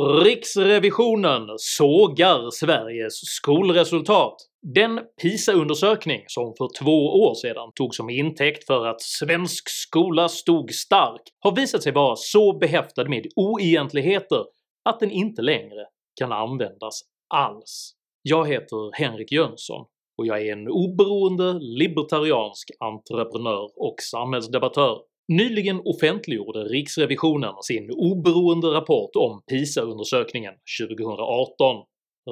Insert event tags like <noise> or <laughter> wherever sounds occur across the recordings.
Riksrevisionen sågar Sveriges skolresultat. Den PISA-undersökning som för två år sedan togs som intäkt för att svensk skola stod stark har visat sig vara så behäftad med oegentligheter att den inte längre kan användas alls. Jag heter Henrik Jönsson och jag är en oberoende libertariansk entreprenör och samhällsdebattör. Nyligen offentliggjorde riksrevisionen sin oberoende rapport om PISA-undersökningen 2018.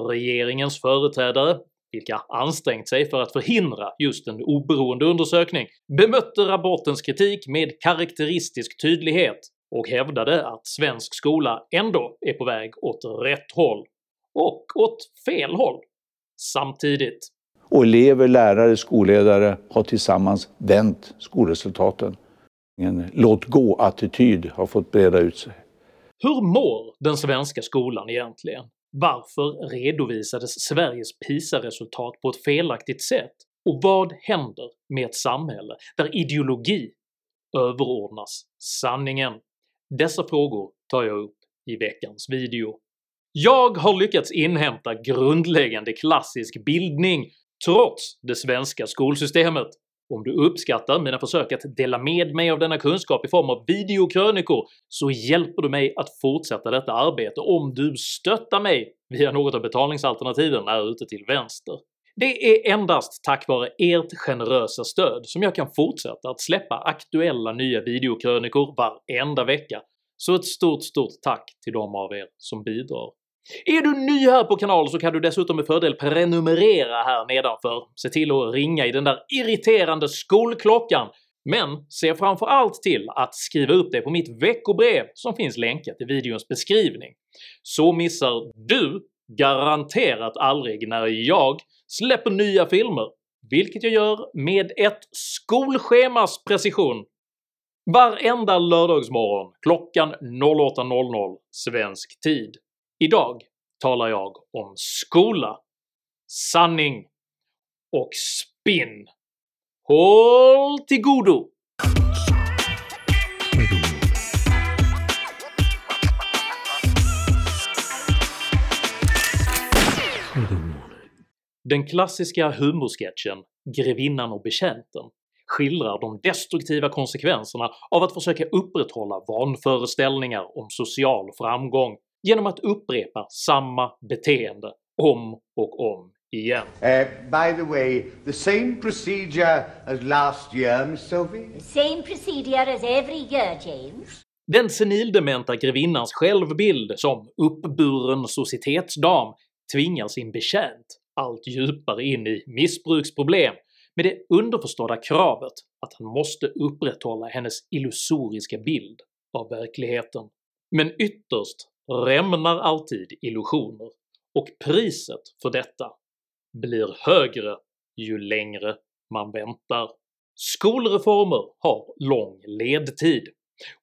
Regeringens företrädare, vilka ansträngt sig för att förhindra just en oberoende undersökning, bemötte rapportens kritik med karaktäristisk tydlighet och hävdade att svensk skola ändå är på väg åt rätt håll, och åt fel håll, samtidigt. Och elever, lärare, skolledare har tillsammans vänt skolresultaten. En låt-gå-attityd har fått breda ut sig. Hur mår den svenska skolan egentligen? Varför redovisades Sveriges PISA-resultat på ett felaktigt sätt? Och vad händer med ett samhälle där ideologi överordnas sanningen? Dessa frågor tar jag upp i veckans video. Jag har lyckats inhämta grundläggande klassisk bildning trots det svenska skolsystemet. Om du uppskattar mina försök att dela med mig av denna kunskap i form av videokrönikor så hjälper du mig att fortsätta detta arbete om du stöttar mig via något av betalningsalternativen här ute till vänster. Det är endast tack vare ert generösa stöd som jag kan fortsätta att släppa aktuella nya videokrönikor varenda vecka, så ett stort stort tack till de av er som bidrar. Är du ny här på kanalen så kan du dessutom med fördel prenumerera här nedanför, se till att ringa i den där irriterande skolklockan, men se framför allt till att skriva upp dig på mitt veckobrev som finns länkat i videons beskrivning. Så missar du garanterat aldrig när jag släpper nya filmer, vilket jag gör med ett skolschemas precision varenda lördagsmorgon klockan 08.00 svensk tid. Idag talar jag om skola, sanning och spinn. Håll till godo! Den klassiska humorsketchen “Grevinnan och betjänten” skildrar de destruktiva konsekvenserna av att försöka upprätthålla vanföreställningar om social framgång genom att upprepa samma beteende om och om igen. Uh, by the way, the same procedure as last year, Miss Sophie? The same procedure as every year, James. Den senildementa grevinnans självbild som uppburen societetsdam tvingar sin betjänt allt djupare in i missbruksproblem med det underförstådda kravet att han måste upprätthålla hennes illusoriska bild av verkligheten. Men ytterst rämnar alltid illusioner, och priset för detta blir högre ju längre man väntar. Skolreformer har lång ledtid,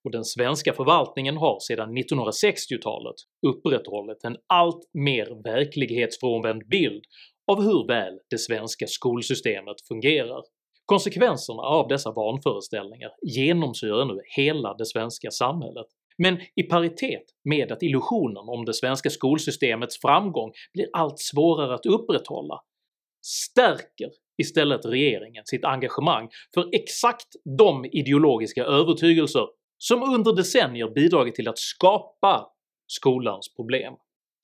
och den svenska förvaltningen har sedan 1960-talet upprätthållit en allt mer verklighetsfrånvänd bild av hur väl det svenska skolsystemet fungerar. Konsekvenserna av dessa vanföreställningar genomsyrar nu hela det svenska samhället, men i paritet med att illusionen om det svenska skolsystemets framgång blir allt svårare att upprätthålla stärker istället regeringen sitt engagemang för exakt de ideologiska övertygelser som under decennier bidragit till att skapa skolans problem.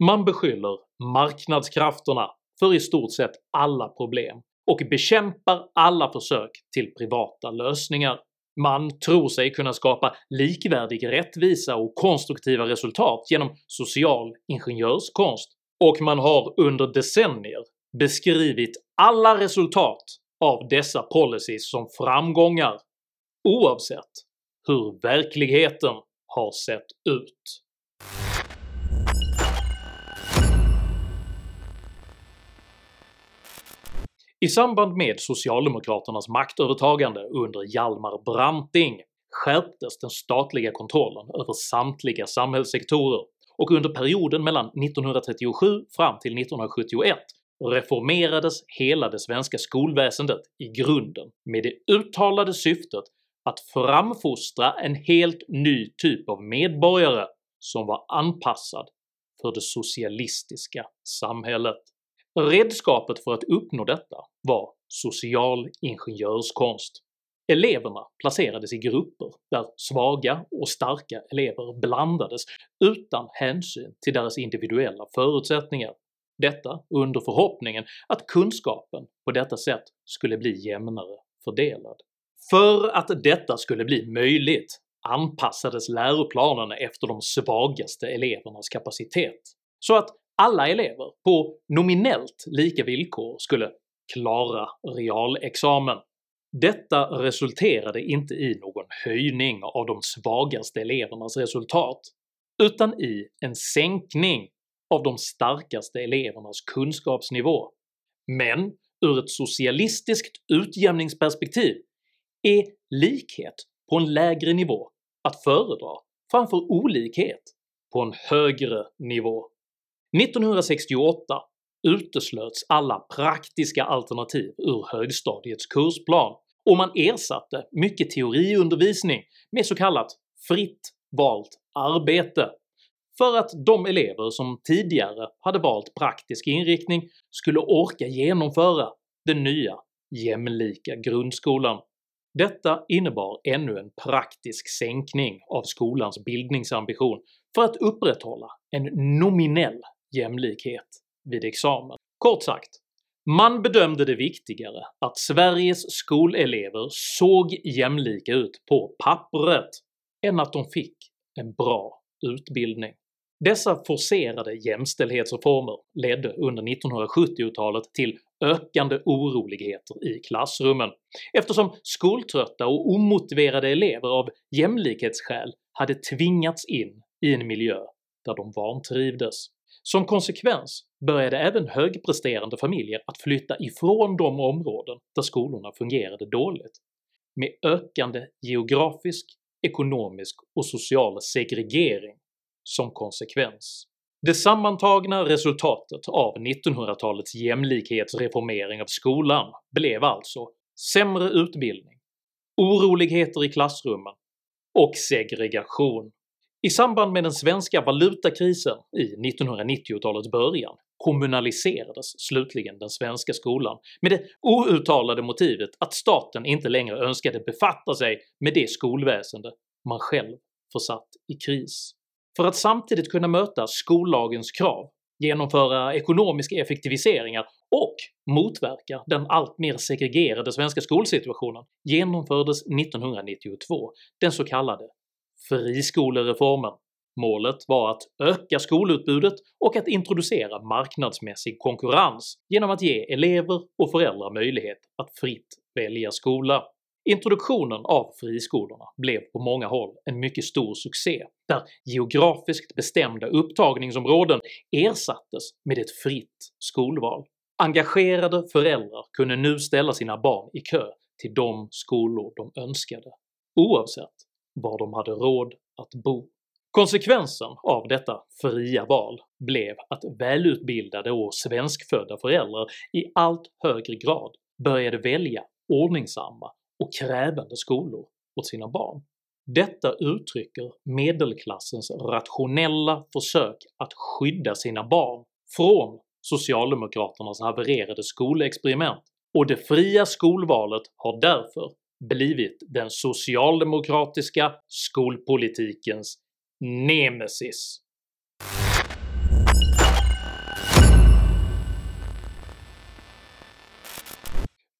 Man beskyller marknadskrafterna för i stort sett alla problem och bekämpar alla försök till privata lösningar. Man tror sig kunna skapa likvärdig rättvisa och konstruktiva resultat genom social ingenjörskonst, och man har under decennier beskrivit alla resultat av dessa policies som framgångar, oavsett hur verkligheten har sett ut. I samband med socialdemokraternas maktövertagande under Hjalmar Branting skärptes den statliga kontrollen över samtliga samhällssektorer, och under perioden mellan 1937 fram till 1971 reformerades hela det svenska skolväsendet i grunden med det uttalade syftet att framfostra en helt ny typ av medborgare som var anpassad för det socialistiska samhället. Redskapet för att uppnå detta var social ingenjörskonst. Eleverna placerades i grupper där svaga och starka elever blandades utan hänsyn till deras individuella förutsättningar, detta under förhoppningen att kunskapen på detta sätt skulle bli jämnare fördelad. För att detta skulle bli möjligt anpassades läroplanerna efter de svagaste elevernas kapacitet, så att alla elever på nominellt lika villkor skulle klara realexamen. Detta resulterade inte i någon höjning av de svagaste elevernas resultat, utan i en sänkning av de starkaste elevernas kunskapsnivå. Men ur ett socialistiskt utjämningsperspektiv är likhet på en lägre nivå att föredra framför olikhet på en högre nivå. 1968 uteslöts alla praktiska alternativ ur högstadiets kursplan och man ersatte mycket teoriundervisning med så kallat “fritt valt arbete” för att de elever som tidigare hade valt praktisk inriktning skulle orka genomföra den nya jämlika grundskolan. Detta innebar ännu en praktisk sänkning av skolans bildningsambition för att upprätthålla en nominell jämlikhet vid examen. Kort sagt, man bedömde det viktigare att Sveriges skolelever såg jämlika ut på pappret än att de fick en bra utbildning. Dessa forcerade jämställdhetsreformer ledde under 1970-talet till ökande oroligheter i klassrummen eftersom skoltrötta och omotiverade elever av jämlikhetsskäl hade tvingats in i en miljö där de vantrivdes. Som konsekvens började även högpresterande familjer att flytta ifrån de områden där skolorna fungerade dåligt, med ökande geografisk, ekonomisk och social segregering som konsekvens. Det sammantagna resultatet av 1900-talets jämlikhetsreformering av skolan blev alltså sämre utbildning, oroligheter i klassrummen och segregation. I samband med den svenska valutakrisen i 1990-talets början kommunaliserades slutligen den svenska skolan med det outtalade motivet att staten inte längre önskade befatta sig med det skolväsende man själv försatt i kris. För att samtidigt kunna möta skollagens krav, genomföra ekonomiska effektiviseringar och motverka den allt mer segregerade svenska skolsituationen genomfördes 1992 den så kallade friskolereformen. Målet var att öka skolutbudet och att introducera marknadsmässig konkurrens genom att ge elever och föräldrar möjlighet att fritt välja skola. Introduktionen av friskolorna blev på många håll en mycket stor succé, där geografiskt bestämda upptagningsområden ersattes med ett fritt skolval. Engagerade föräldrar kunde nu ställa sina barn i kö till de skolor de önskade, oavsett var de hade råd att bo. Konsekvensen av detta fria val blev att välutbildade och svenskfödda föräldrar i allt högre grad började välja ordningsamma och krävande skolor åt sina barn. Detta uttrycker medelklassens rationella försök att skydda sina barn från socialdemokraternas havererade skolexperiment, och det fria skolvalet har därför blivit den socialdemokratiska skolpolitikens nemesis.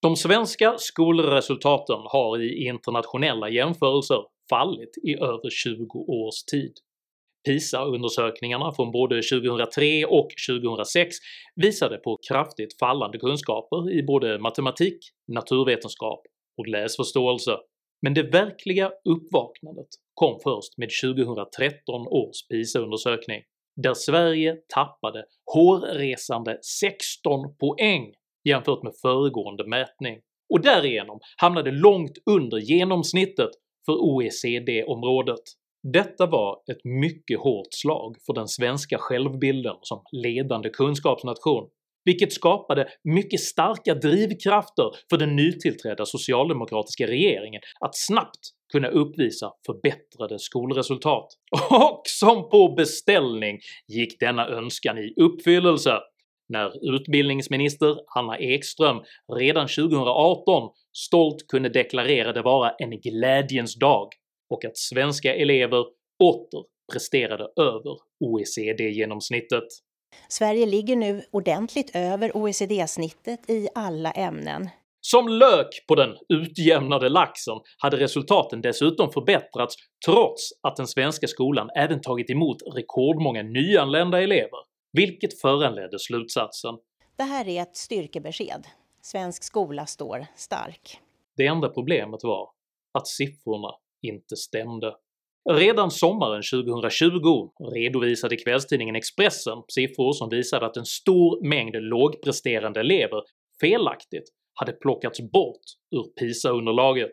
De svenska skolresultaten har i internationella jämförelser fallit i över 20 års tid. PISA-undersökningarna från både 2003 och 2006 visade på kraftigt fallande kunskaper i både matematik, naturvetenskap och läsförståelse, men det verkliga uppvaknandet kom först med 2013 års PISA-undersökning, där Sverige tappade hårresande 16 poäng jämfört med föregående mätning. Och därigenom hamnade långt under genomsnittet för OECD-området. Detta var ett mycket hårt slag för den svenska självbilden som ledande kunskapsnation, vilket skapade mycket starka drivkrafter för den nytillträdda socialdemokratiska regeringen att snabbt kunna uppvisa förbättrade skolresultat. <laughs> Och som på beställning gick denna önskan i uppfyllelse när utbildningsminister Anna Ekström redan 2018 stolt kunde deklarera det vara en glädjens dag och att svenska elever åter presterade över OECD-genomsnittet. Sverige ligger nu ordentligt över OECD-snittet i alla ämnen. Som lök på den utjämnade laxen hade resultaten dessutom förbättrats trots att den svenska skolan även tagit emot rekordmånga nyanlända elever, vilket föranledde slutsatsen Det här är ett styrkebesked. Svensk skola står stark. Det enda problemet var att siffrorna inte stämde. Redan sommaren 2020 redovisade kvällstidningen Expressen siffror som visade att en stor mängd lågpresterande elever felaktigt hade plockats bort ur PISA-underlaget.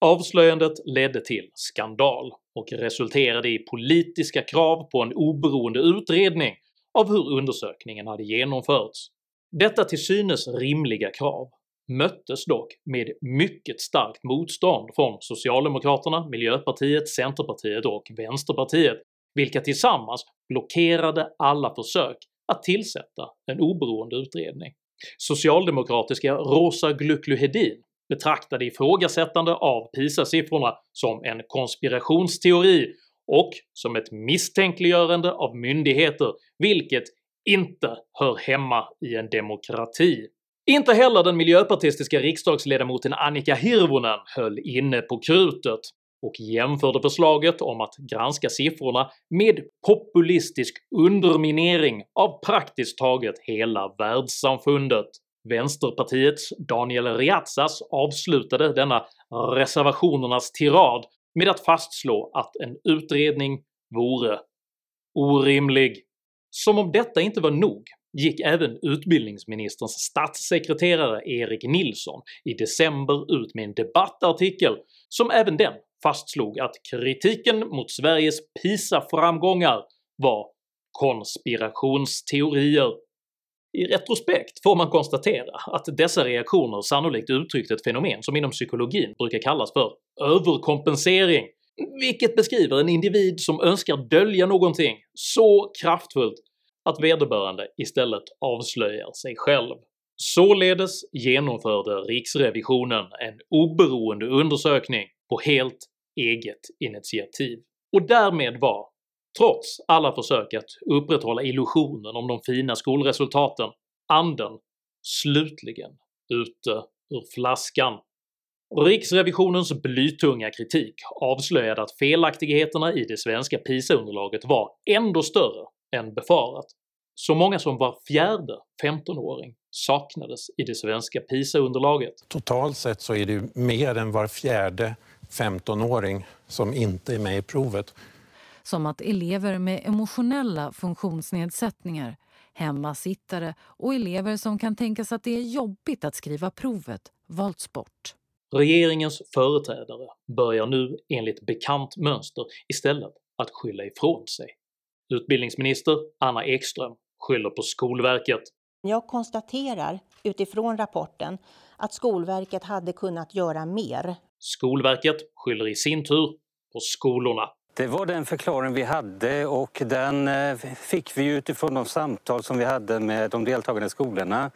Avslöjandet ledde till skandal och resulterade i politiska krav på en oberoende utredning av hur undersökningen hade genomförts. Detta till synes rimliga krav möttes dock med mycket starkt motstånd från Socialdemokraterna, Miljöpartiet, Centerpartiet och Vänsterpartiet, vilka tillsammans blockerade alla försök att tillsätta en oberoende utredning. Socialdemokratiska Rosa Glücklu Hedin betraktade ifrågasättande av PISA-siffrorna som en konspirationsteori och som ett misstänkliggörande av myndigheter, vilket inte hör hemma i en demokrati. Inte heller den miljöpartistiska riksdagsledamoten Annika Hirvonen höll inne på krutet och jämförde förslaget om att granska siffrorna med populistisk underminering av praktiskt taget hela världssamfundet. Vänsterpartiets Daniel Riazas avslutade denna reservationernas tirad med att fastslå att en utredning vore orimlig. Som om detta inte var nog gick även utbildningsministerns statssekreterare Erik Nilsson i december ut med en debattartikel som även den fastslog att kritiken mot Sveriges PISA-framgångar var konspirationsteorier. I retrospekt får man konstatera att dessa reaktioner sannolikt uttryckt ett fenomen som inom psykologin brukar kallas för överkompensering, vilket beskriver en individ som önskar dölja någonting så kraftfullt att vederbörande istället avslöjar sig själv. Således genomförde riksrevisionen en oberoende undersökning på helt eget initiativ, och därmed var, trots alla försök att upprätthålla illusionen om de fina skolresultaten, anden slutligen ute ur flaskan. Riksrevisionens blytunga kritik avslöjade att felaktigheterna i det svenska PISA-underlaget var ändå större än befarat. Så många som var fjärde 15-åring saknades i det svenska PISA-underlaget. Totalt sett så är det mer än var fjärde 15-åring som inte är med i provet. Som att elever med emotionella funktionsnedsättningar, hemmasittare och elever som kan tänkas att det är jobbigt att skriva provet valts bort. Regeringens företrädare börjar nu enligt bekant mönster istället att skylla ifrån sig. Utbildningsminister Anna Ekström skyller på Skolverket. Jag konstaterar utifrån rapporten att Skolverket hade kunnat göra mer. Skolverket skyller i sin tur på skolorna. Det var den förklaring vi hade och den eh, fick vi utifrån de samtal som vi hade med de deltagande skolorna.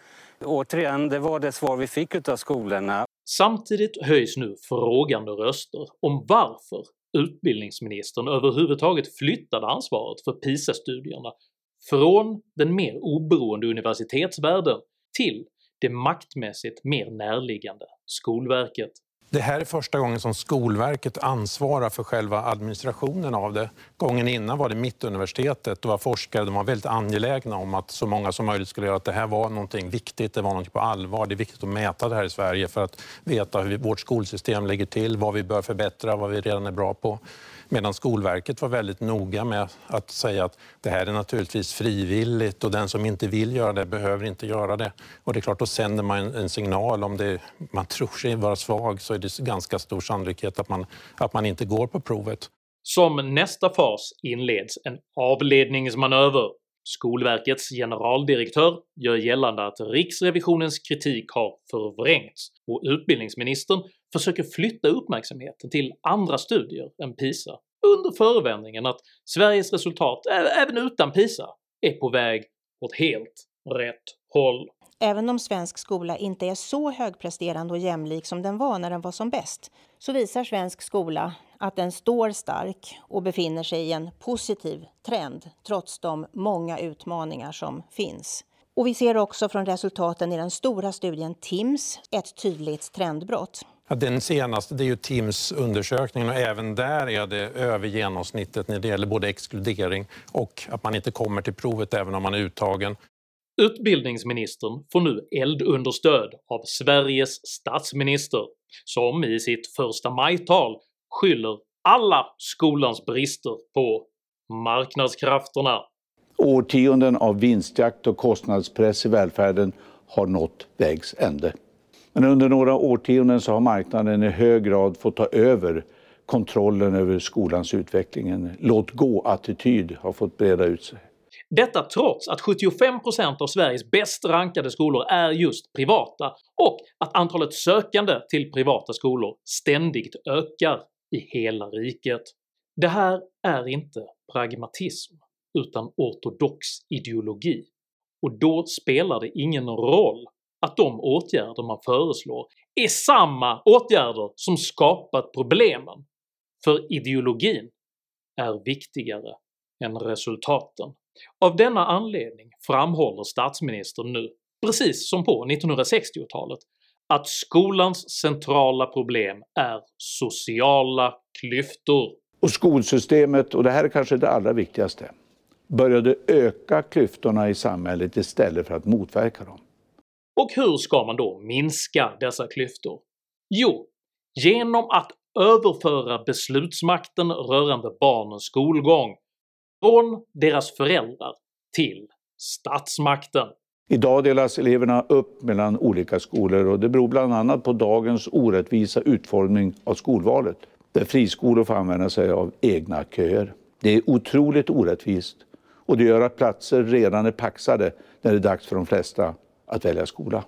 Återigen, det var det svar vi fick av skolorna. Samtidigt höjs nu frågande röster om varför utbildningsministern överhuvudtaget flyttade ansvaret för PISA-studierna från den mer oberoende universitetsvärlden till det maktmässigt mer närliggande Skolverket. Det här är första gången som Skolverket ansvarar för själva administrationen av det. Gången innan var det Mittuniversitetet, det var forskare, de var väldigt angelägna om att så många som möjligt skulle göra att det här var någonting viktigt, det var någonting på allvar. Det är viktigt att mäta det här i Sverige för att veta hur vårt skolsystem ligger till, vad vi bör förbättra, vad vi redan är bra på. Medan Skolverket var väldigt noga med att säga att det här är naturligtvis frivilligt och den som inte vill göra det behöver inte göra det. Och det är klart, då sänder man en signal. Om det, man tror sig vara svag så är det ganska stor sannolikhet att man, att man inte går på provet. Som nästa fas inleds en avledningsmanöver Skolverkets generaldirektör gör gällande att Riksrevisionens kritik har förvrängts och utbildningsministern försöker flytta uppmärksamheten till andra studier än PISA under förevändningen att Sveriges resultat även utan PISA är på väg åt helt rätt håll. Även om svensk skola inte är så högpresterande och jämlik som den var när den var som bäst, så visar svensk skola att den står stark och befinner sig i en positiv trend trots de många utmaningar som finns. Och vi ser också från resultaten i den stora studien TIMS ett tydligt trendbrott. Ja, den senaste det är ju TIMS undersökningen och även där är det över genomsnittet när det gäller både exkludering och att man inte kommer till provet även om man är uttagen. Utbildningsministern får nu eldunderstöd av Sveriges statsminister som i sitt första majtal skyller alla skolans brister på marknadskrafterna. Årtionden av vinstjakt och kostnadspress i välfärden har nått vägs ände. Men under några årtionden så har marknaden i hög grad fått ta över kontrollen över skolans utveckling. En låt-gå-attityd har fått breda ut sig. Detta trots att 75% av Sveriges bäst rankade skolor är just privata och att antalet sökande till privata skolor ständigt ökar i hela riket. Det här är inte pragmatism utan ortodox ideologi och då spelar det ingen roll att de åtgärder man föreslår är samma åtgärder som skapat problemen, för ideologin är viktigare än resultaten. Av denna anledning framhåller statsministern nu, precis som på 1960-talet, att skolans centrala problem är sociala klyftor. Och skolsystemet, och det här är kanske det allra viktigaste, började öka klyftorna i samhället istället för att motverka dem. Och hur ska man då minska dessa klyftor? Jo, genom att överföra beslutsmakten rörande barnens skolgång från deras föräldrar till statsmakten. Idag delas eleverna upp mellan olika skolor och det beror bland annat på dagens orättvisa utformning av skolvalet där friskolor får använda sig av egna köer. Det är otroligt orättvist och det gör att platser redan är paxade när det är dags för de flesta att välja skola.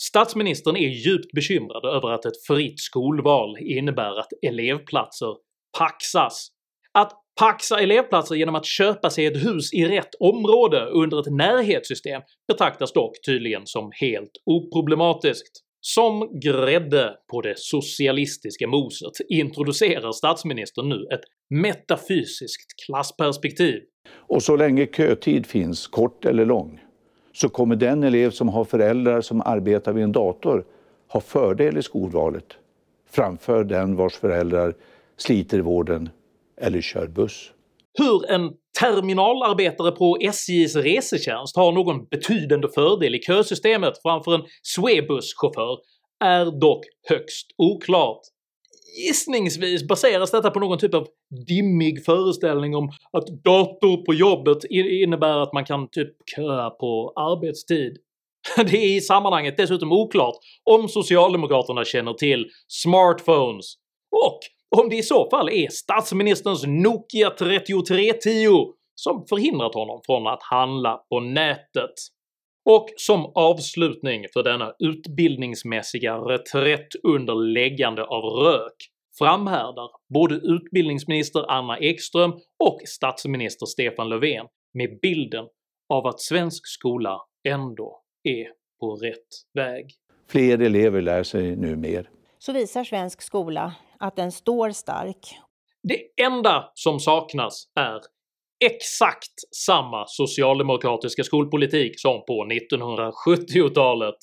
Statsministern är djupt bekymrad över att ett fritt skolval innebär att elevplatser paxas. Att paxa elevplatser genom att köpa sig ett hus i rätt område under ett närhetssystem betraktas dock tydligen som helt oproblematiskt. Som grädde på det socialistiska moset introducerar statsministern nu ett metafysiskt klassperspektiv. Och så länge kötid finns, kort eller lång, så kommer den elev som har föräldrar som arbetar vid en dator ha fördel i skolvalet framför den vars föräldrar sliter i vården eller kör buss. Hur en terminalarbetare på SJs resetjänst har någon betydande fördel i kösystemet framför en Swebus-chaufför är dock högst oklart. Gissningsvis baseras detta på någon typ av dimmig föreställning om att dator på jobbet innebär att man kan typ köa på arbetstid. <laughs> Det är i sammanhanget dessutom oklart om socialdemokraterna känner till smartphones och om det i så fall är statsministerns Nokia 3310 som förhindrat honom från att handla på nätet. Och som avslutning för denna utbildningsmässiga reträtt under läggande av rök framhärdar både utbildningsminister Anna Ekström och statsminister Stefan Löfven med bilden av att svensk skola ändå är på rätt väg. Fler elever lär sig nu mer. Så visar svensk skola att den står stark. Det enda som saknas är exakt samma socialdemokratiska skolpolitik som på 1970-talet.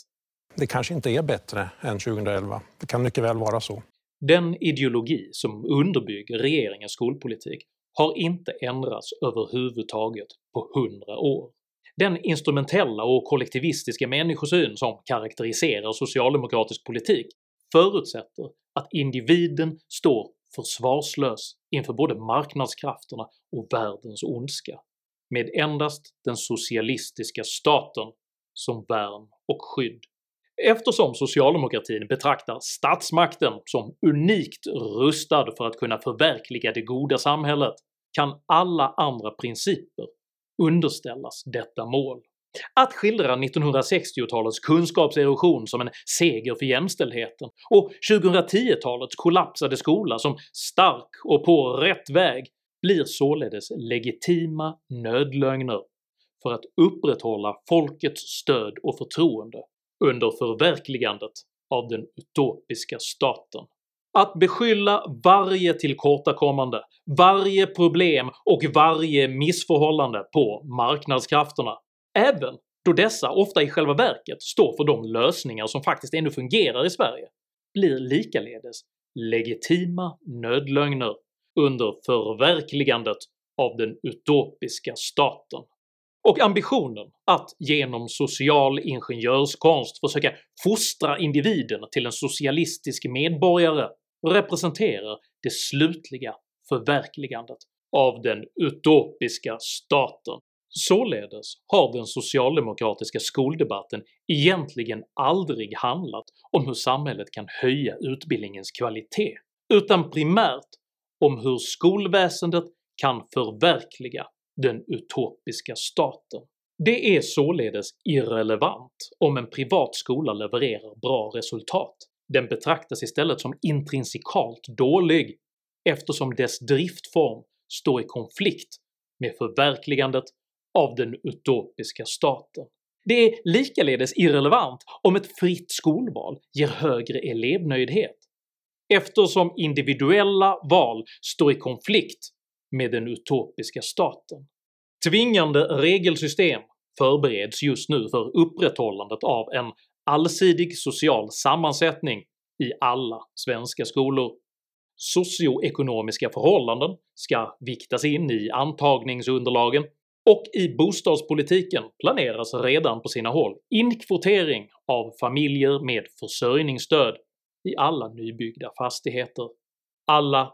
Det kanske inte är bättre än 2011. Det kan mycket väl vara så. Den ideologi som underbygger regeringens skolpolitik har inte ändrats överhuvudtaget på hundra år. Den instrumentella och kollektivistiska människosyn som karaktäriserar socialdemokratisk politik förutsätter att individen står försvarslös inför både marknadskrafterna och världens ondska, med endast den socialistiska staten som värn och skydd. Eftersom socialdemokratin betraktar statsmakten som unikt rustad för att kunna förverkliga det goda samhället kan alla andra principer underställas detta mål. Att skildra 1960-talets kunskapserosion som en seger för jämställdheten och 2010-talets kollapsade skola som stark och på rätt väg blir således legitima nödlögner för att upprätthålla folkets stöd och förtroende under förverkligandet av den utopiska staten. Att beskylla varje tillkortakommande, varje problem och varje missförhållande på marknadskrafterna, även då dessa ofta i själva verket står för de lösningar som faktiskt ännu fungerar i Sverige, blir likaledes legitima nödlögner under förverkligandet av den utopiska staten. Och ambitionen att genom social ingenjörskonst försöka fostra individen till en socialistisk medborgare representerar det slutliga förverkligandet av den utopiska staten. Således har den socialdemokratiska skoldebatten egentligen aldrig handlat om hur samhället kan höja utbildningens kvalitet, utan primärt om hur skolväsendet kan förverkliga den utopiska staten. Det är således irrelevant om en privat skola levererar bra resultat, den betraktas istället som intrinsikalt dålig eftersom dess driftform står i konflikt med förverkligandet av den utopiska staten. Det är likaledes irrelevant om ett fritt skolval ger högre elevnöjdhet, eftersom individuella val står i konflikt med den utopiska staten. Tvingande regelsystem förbereds just nu för upprätthållandet av en allsidig social sammansättning i alla svenska skolor. Socioekonomiska förhållanden ska viktas in i antagningsunderlagen och i bostadspolitiken planeras redan på sina håll inkvotering av familjer med försörjningsstöd i alla nybyggda fastigheter. Alla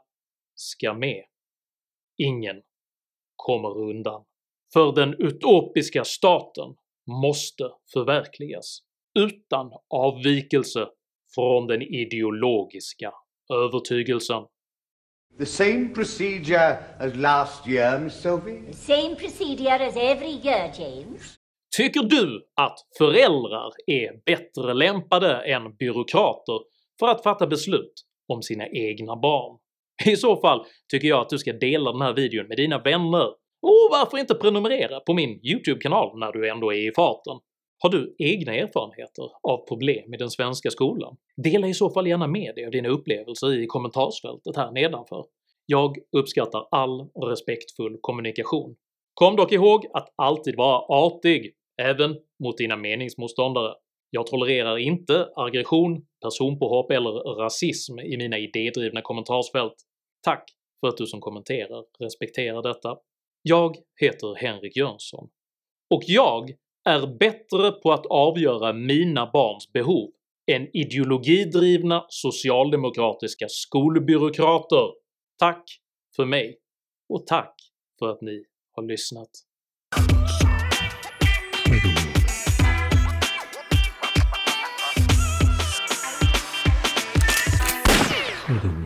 ska med. Ingen kommer undan. För den utopiska staten måste förverkligas utan avvikelse från den ideologiska övertygelsen. The same procedure as last year, Miss Sophie? The same procedure as every year, James. Tycker du att föräldrar är bättre lämpade än byråkrater för att fatta beslut om sina egna barn? I så fall tycker jag att du ska dela den här videon med dina vänner, och varför inte prenumerera på min YouTube-kanal när du ändå är i farten? Har du egna erfarenheter av problem i den svenska skolan? Dela i så fall gärna med dig av dina upplevelser i kommentarsfältet här nedanför. Jag uppskattar all respektfull kommunikation. Kom dock ihåg att alltid vara artig, även mot dina meningsmotståndare. Jag tolererar inte aggression, personpåhopp eller rasism i mina idédrivna kommentarsfält. Tack för att du som kommenterar respekterar detta. Jag heter Henrik Jönsson, och jag är bättre på att avgöra mina barns behov än ideologidrivna socialdemokratiska skolbyråkrater. Tack för mig, och tack för att ni har lyssnat. Mm.